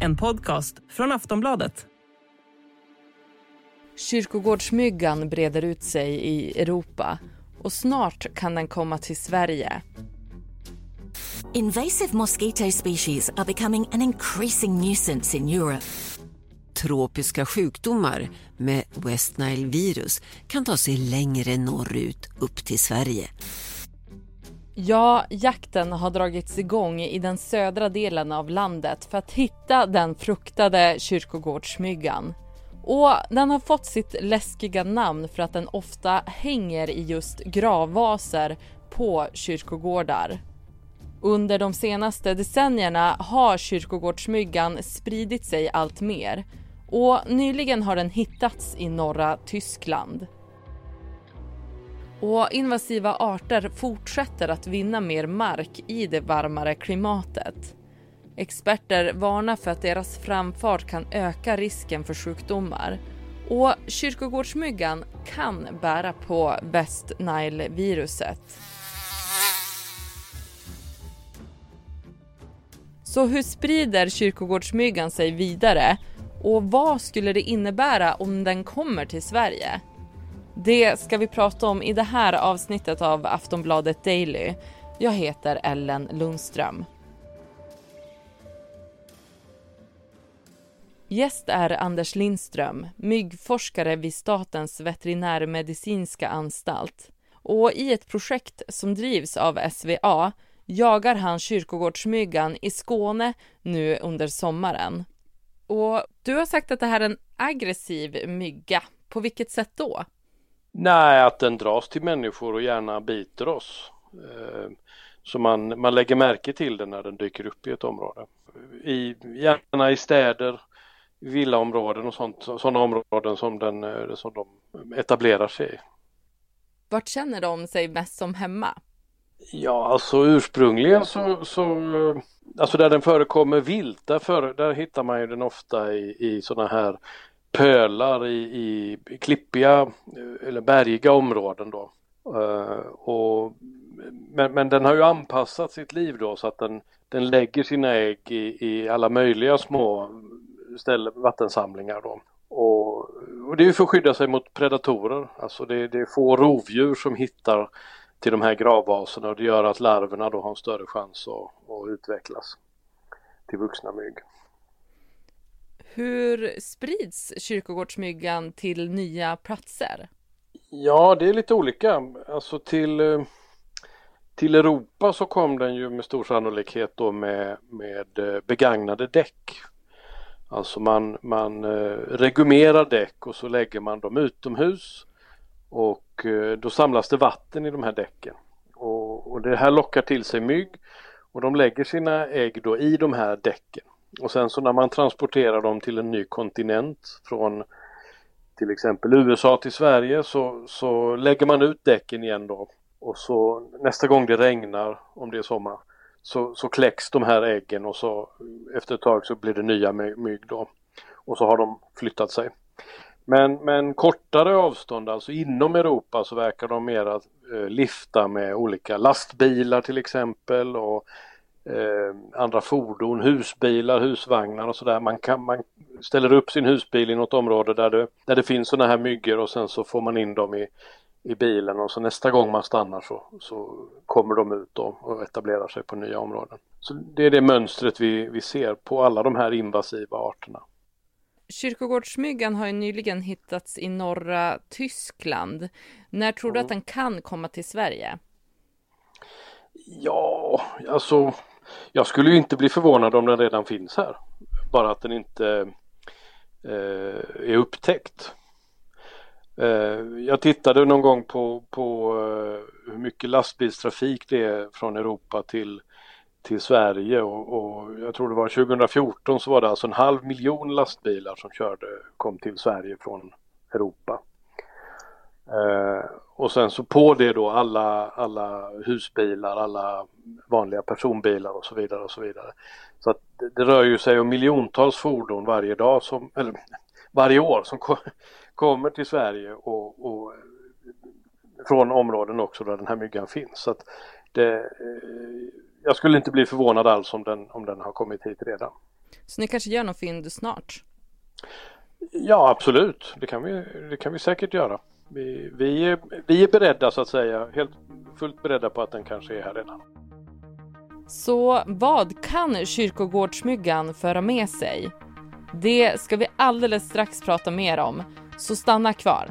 En podcast från Aftonbladet. Kyrkogårdsmyggan breder ut sig i Europa och snart kan den komma till Sverige. Invasive mosquito species are becoming an increasing nuisance in Europe. Tropiska sjukdomar med West Nile-virus kan ta sig längre norrut upp till Sverige. Ja, jakten har dragits igång i den södra delen av landet för att hitta den fruktade kyrkogårdsmyggan. Och den har fått sitt läskiga namn för att den ofta hänger i just gravvaser på kyrkogårdar. Under de senaste decennierna har kyrkogårdsmyggan spridit sig allt mer och nyligen har den hittats i norra Tyskland. Och invasiva arter fortsätter att vinna mer mark i det varmare klimatet. Experter varnar för att deras framfart kan öka risken för sjukdomar och kyrkogårdsmyggan kan bära på West Nile-viruset. Så hur sprider kyrkogårdsmyggan sig vidare och vad skulle det innebära om den kommer till Sverige? Det ska vi prata om i det här avsnittet av Aftonbladet Daily. Jag heter Ellen Lundström. Gäst är Anders Lindström, myggforskare vid Statens veterinärmedicinska anstalt. Och i ett projekt som drivs av SVA jagar han kyrkogårdsmyggan i Skåne nu under sommaren. Och du har sagt att det här är en aggressiv mygga. På vilket sätt då? Nej, att den dras till människor och gärna biter oss. Eh, så man, man lägger märke till den när den dyker upp i ett område. I, gärna i städer, villaområden och sånt, sådana områden som, den, eh, som de etablerar sig i. Vart känner de sig mest som hemma? Ja, alltså ursprungligen så, så alltså där den förekommer vilt, där, för, där hittar man ju den ofta i, i sådana här pölar i, i klippiga eller bergiga områden då. Uh, och, men, men den har ju anpassat sitt liv då så att den, den lägger sina ägg i, i alla möjliga små ställ, vattensamlingar då. Och, och det är för att skydda sig mot predatorer, alltså det, det är få rovdjur som hittar till de här gravvaserna och det gör att larverna då har en större chans att, att utvecklas till vuxna mygg. Hur sprids kyrkogårdsmyggan till nya platser? Ja, det är lite olika. Alltså till, eh, till Europa så kom den ju med stor sannolikhet då med, med eh, begagnade däck. Alltså man, man eh, regumerar däck och så lägger man dem utomhus och då samlas det vatten i de här däcken. Och, och det här lockar till sig mygg och de lägger sina ägg då i de här däcken. Och sen så när man transporterar dem till en ny kontinent från till exempel USA till Sverige så, så lägger man ut däcken igen då och så nästa gång det regnar om det är sommar så, så kläcks de här äggen och så efter ett tag så blir det nya mygg då och så har de flyttat sig. Men, men kortare avstånd, alltså inom Europa så verkar de mera eh, lifta med olika lastbilar till exempel och eh, andra fordon, husbilar, husvagnar och sådär. Man, man ställer upp sin husbil i något område där det, där det finns sådana här myggor och sen så får man in dem i, i bilen och så nästa gång man stannar så, så kommer de ut då och etablerar sig på nya områden. Så det är det mönstret vi, vi ser på alla de här invasiva arterna. Kyrkogårdsmyggan har ju nyligen hittats i norra Tyskland. När tror du mm. att den kan komma till Sverige? Ja, alltså jag skulle ju inte bli förvånad om den redan finns här. Bara att den inte eh, är upptäckt. Eh, jag tittade någon gång på, på eh, hur mycket lastbilstrafik det är från Europa till, till Sverige och, och, jag tror det var 2014 så var det alltså en halv miljon lastbilar som körde, kom till Sverige från Europa. Eh, och sen så på det då alla, alla husbilar, alla vanliga personbilar och så vidare och så vidare. Så att det, det rör ju sig om miljontals fordon varje dag som, eller varje år som ko kommer till Sverige och, och, från områden också där den här myggan finns. Så att det, eh, jag skulle inte bli förvånad alls om den, om den har kommit hit redan. Så ni kanske gör någon fynd snart? Ja absolut, det kan vi, det kan vi säkert göra. Vi, vi, är, vi är beredda så att säga, helt fullt beredda på att den kanske är här redan. Så vad kan kyrkogårdsmyggan föra med sig? Det ska vi alldeles strax prata mer om, så stanna kvar.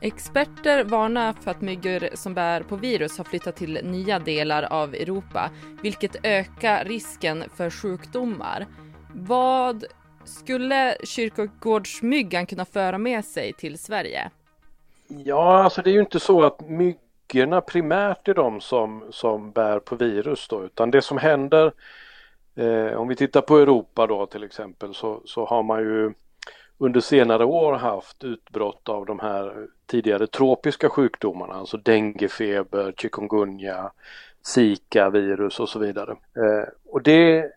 Experter varnar för att myggor som bär på virus har flyttat till nya delar av Europa, vilket ökar risken för sjukdomar. Vad skulle kyrkogårdsmyggan kunna föra med sig till Sverige? Ja, alltså det är ju inte så att myggorna primärt är de som, som bär på virus då, utan det som händer eh, om vi tittar på Europa då till exempel så, så har man ju under senare år haft utbrott av de här tidigare tropiska sjukdomarna, alltså denguefeber, chikungunya, zika-virus och så vidare. Eh, och det,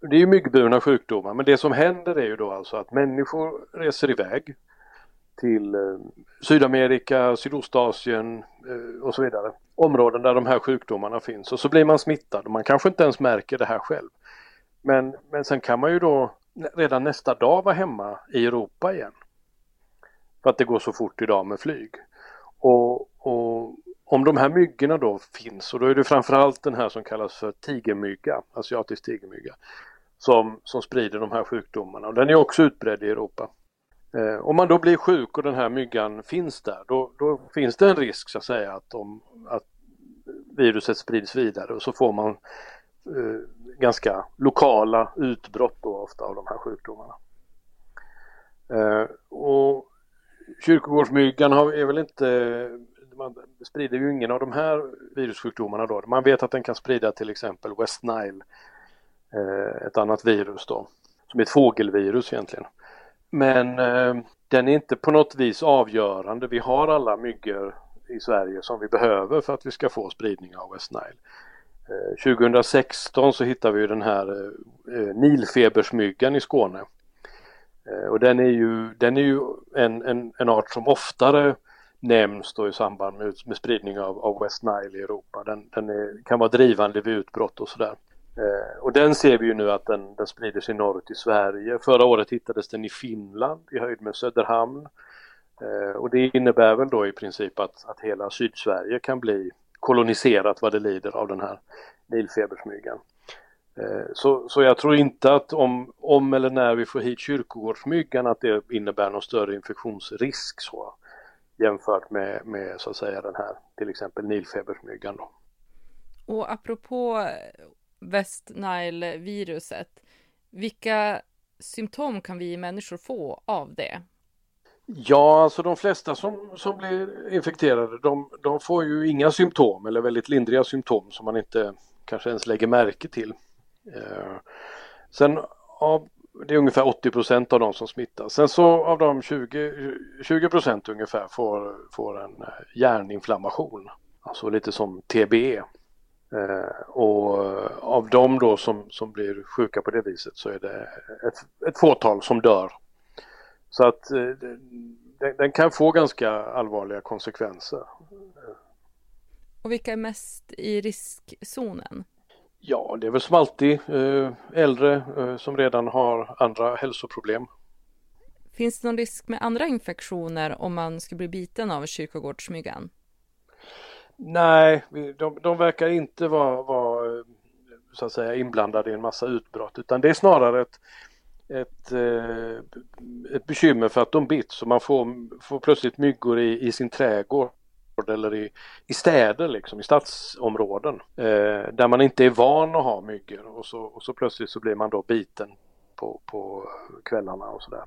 det är ju myggburna sjukdomar men det som händer är ju då alltså att människor reser iväg till eh, Sydamerika, Sydostasien eh, och så vidare. Områden där de här sjukdomarna finns och så blir man smittad och man kanske inte ens märker det här själv. Men, men sen kan man ju då redan nästa dag vara hemma i Europa igen. För att det går så fort idag med flyg. Och, och om de här myggorna då finns och då är det framförallt den här som kallas för tigermygga, asiatisk tigermygga, som, som sprider de här sjukdomarna och den är också utbredd i Europa. Eh, om man då blir sjuk och den här myggan finns där då, då finns det en risk så att säga att, de, att viruset sprids vidare och så får man Eh, ganska lokala utbrott då ofta av de här sjukdomarna. Eh, och Kyrkogårdsmyggan har, är väl inte, man sprider ju ingen av de här virussjukdomarna då. Man vet att den kan sprida till exempel West Nile, eh, ett annat virus då, som är ett fågelvirus egentligen. Men eh, den är inte på något vis avgörande. Vi har alla myggor i Sverige som vi behöver för att vi ska få spridning av West Nile. Eh, 2016 så hittade vi den här eh, eh, nilfebersmyggan i Skåne och den är ju, den är ju en, en, en art som oftare nämns då i samband med, med spridning av, av West Nile i Europa. Den, den är, kan vara drivande vid utbrott och sådär. Eh, och den ser vi ju nu att den, den sprider sig norrut i Sverige. Förra året hittades den i Finland i höjd med Söderhamn. Eh, och det innebär väl då i princip att, att hela Sydsverige kan bli koloniserat vad det lider av den här nilfebersmyggan. Eh, så, så jag tror inte att om, om eller när vi får hit kyrkogårdsmyggan att det innebär någon större infektionsrisk så jämfört med, med så att säga den här till exempel nilfebersmyggan. Då. Och apropå West Nile-viruset, vilka symptom kan vi människor få av det? Ja, alltså de flesta som, som blir infekterade de, de får ju inga symptom eller väldigt lindriga symptom som man inte kanske ens lägger märke till. Eh, sen av, det är ungefär 80 procent av de som smittas. Sen så av de 20, 20 ungefär får, får en eh, hjärninflammation. Alltså lite som TBE. Eh, och eh, av dem då som, som blir sjuka på det viset så är det ett, ett fåtal som dör. Så att eh, den, den, kan få ganska allvarliga konsekvenser. Och vilka är mest i riskzonen? Ja, det är väl som alltid eh, äldre eh, som redan har andra hälsoproblem. Finns det någon risk med andra infektioner om man skulle bli biten av kyrkogårdsmyggan? Nej, de, de verkar inte vara, vara så att säga inblandade i en massa utbrott utan det är snarare ett, ett, eh, ett bekymmer för att de bits och man får, får plötsligt myggor i, i sin trädgård eller i, i städer liksom, i stadsområden eh, där man inte är van att ha myggor och så, och så plötsligt så blir man då biten på, på kvällarna och sådär.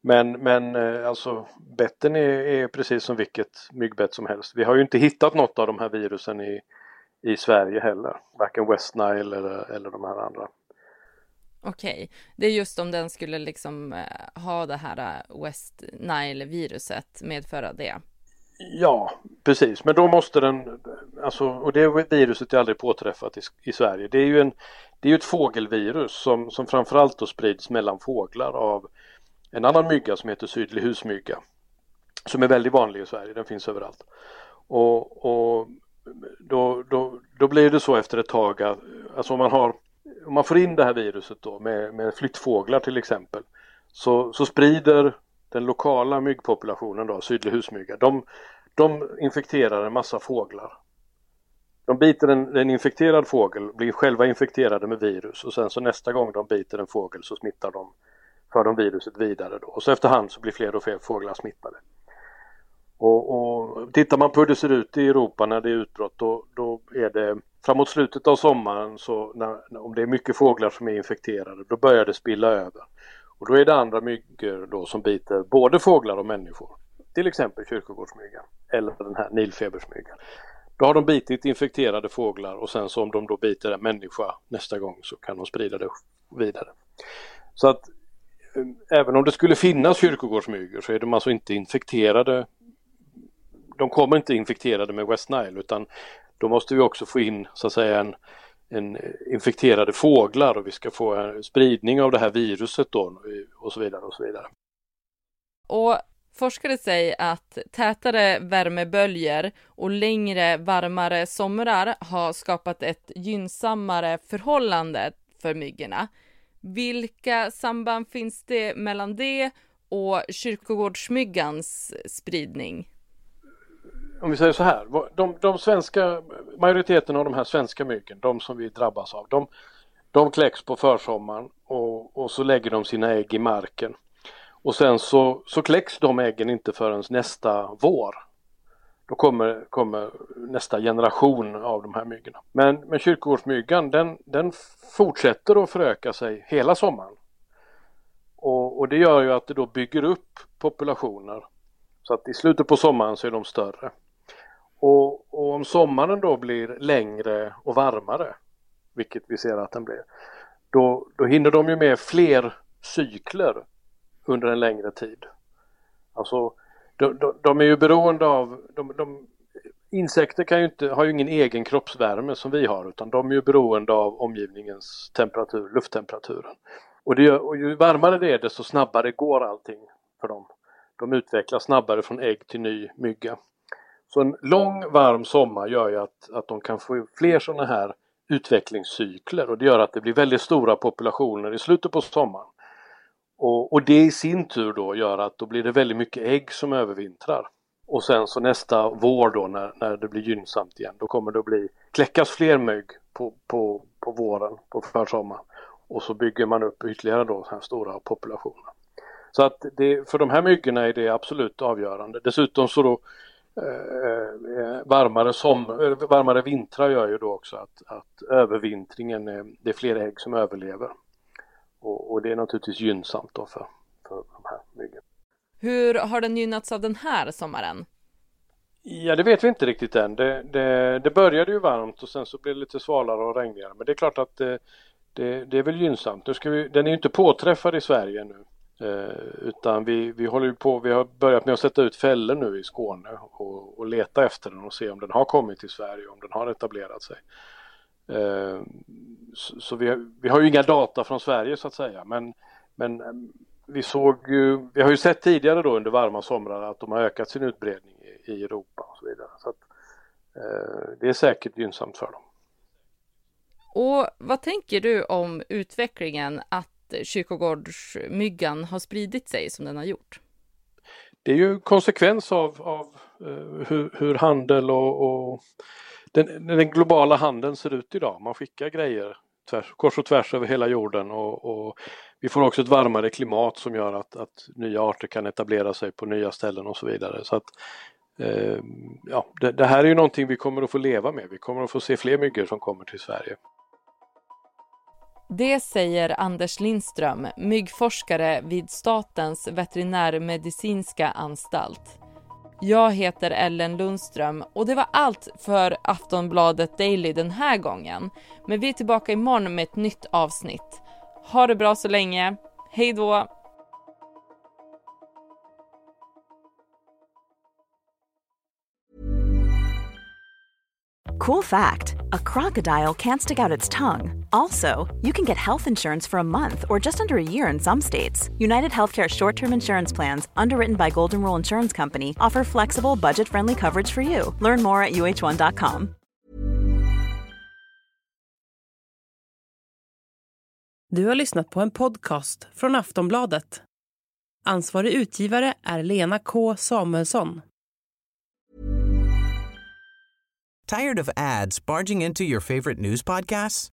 Men, men eh, alltså betten är, är, precis som vilket myggbett som helst. Vi har ju inte hittat något av de här virusen i, i Sverige heller. Varken West Nile eller, eller de här andra. Okej, det är just om den skulle liksom eh, ha det här eh, West Nile-viruset, medföra det. Ja, precis, men då måste den, alltså, och det viruset är aldrig påträffat i, i Sverige. Det är ju en, det är ett fågelvirus som, som framförallt då sprids mellan fåglar av en annan mygga som heter sydlig husmygga. Som är väldigt vanlig i Sverige, den finns överallt. Och, och då, då, då blir det så efter ett tag att alltså om man har om man får in det här viruset då med, med flyttfåglar till exempel så, så sprider den lokala myggpopulationen då, sydlig husmygga, de, de infekterar en massa fåglar. De biter en, en infekterad fågel, blir själva infekterade med virus och sen så nästa gång de biter en fågel så smittar de, för de viruset vidare då. Och så efterhand så blir fler och fler fåglar smittade. Och, och tittar man på hur det ser ut i Europa när det är utbrott då, då är det framåt slutet av sommaren så när, om det är mycket fåglar som är infekterade då börjar det spilla över. Och då är det andra myggor då som biter både fåglar och människor. Till exempel kyrkogårdsmyggan eller den här nilfebersmyggan. Då har de bitit infekterade fåglar och sen så om de då biter en människa nästa gång så kan de sprida det vidare. Så att eh, även om det skulle finnas kyrkogårdsmyggor så är de alltså inte infekterade de kommer inte infekterade med West Nile utan då måste vi också få in så att säga en, en infekterade fåglar och vi ska få en spridning av det här viruset då och så vidare och så vidare. Och forskare säger att tätare värmeböljor och längre varmare somrar har skapat ett gynnsammare förhållande för myggorna. Vilka samband finns det mellan det och kyrkogårdsmyggans spridning? Om vi säger så här, de, de svenska, majoriteten av de här svenska myggen, de som vi drabbas av, de, de kläcks på försommaren och, och så lägger de sina ägg i marken. Och sen så, så kläcks de äggen inte förrän nästa vår. Då kommer, kommer nästa generation av de här myggorna. Men, men kyrkogårdsmyggan den, den fortsätter att föröka sig hela sommaren. Och, och det gör ju att det då bygger upp populationer. Så att i slutet på sommaren så är de större. Och, och, om sommaren då blir längre och varmare, vilket vi ser att den blir, då, då hinner de ju med fler cykler under en längre tid. Alltså de, de, de är ju beroende av, de, de, insekter kan ju inte, har ju ingen egen kroppsvärme som vi har utan de är ju beroende av omgivningens temperatur, lufttemperaturen. Och, det och ju varmare det är desto snabbare går allting för dem. De utvecklas snabbare från ägg till ny mygga. Så en lång varm sommar gör ju att, att de kan få fler sådana här utvecklingscykler och det gör att det blir väldigt stora populationer i slutet på sommaren. Och, och, det i sin tur då gör att då blir det väldigt mycket ägg som övervintrar. Och sen så nästa vår då när, när det blir gynnsamt igen då kommer det att bli kläckas fler mygg på, på, på våren, på försommaren. Och så bygger man upp ytterligare då här stora populationer. Så att det, för de här myggorna är det absolut avgörande. Dessutom så då varmare, som, eh, varmare vintrar gör ju då också att, att övervintringen, är, det är fler ägg som överlever. Och, och det är naturligtvis gynnsamt då för, för de här myggen. Hur har den gynnats av den här sommaren? Ja det vet vi inte riktigt än. Det, det, det började ju varmt och sen så blev det lite svalare och regnigare. Men det är klart att det, det, det är väl gynnsamt. Nu ska vi, den är ju inte påträffad i Sverige nu. Eh, utan vi, vi håller på, vi har börjat med att sätta ut fällor nu i Skåne och, och leta efter den och se om den har kommit till Sverige, om den har etablerat sig. Eh, så, så vi, vi har ju inga data från Sverige så att säga men, men eh, vi såg ju, vi har ju sett tidigare då under varma somrar att de har ökat sin utbredning i, i Europa och så vidare. Så att, eh, det är säkert gynnsamt för dem. Och vad tänker du om utvecklingen att kyrkogårdsmyggan har spridit sig som den har gjort? Det är ju konsekvens av, av eh, hur, hur, handel och, och den, den, globala handeln ser ut idag. Man skickar grejer tvärs, kors och tvärs över hela jorden och, och, vi får också ett varmare klimat som gör att, att, nya arter kan etablera sig på nya ställen och så vidare. Så att, eh, ja, det, det, här är ju någonting vi kommer att få leva med. Vi kommer att få se fler myggor som kommer till Sverige. Det säger Anders Lindström, myggforskare vid Statens veterinärmedicinska anstalt. Jag heter Ellen Lundström och det var allt för Aftonbladet Daily den här gången. Men vi är tillbaka imorgon med ett nytt avsnitt. Ha det bra så länge. Hej då! Cool fact a crocodile can't stick out its tongue. Also, you can get health insurance for a month or just under a year in some states. United Healthcare short term insurance plans, underwritten by Golden Rule Insurance Company, offer flexible, budget friendly coverage for you. Learn more at uh1.com. Du har lyssnat på en podcast från Aftonbladet. Ansvarig utgivare är Lena K Samuelsson. Tired of ads barging into your favorite news podcasts?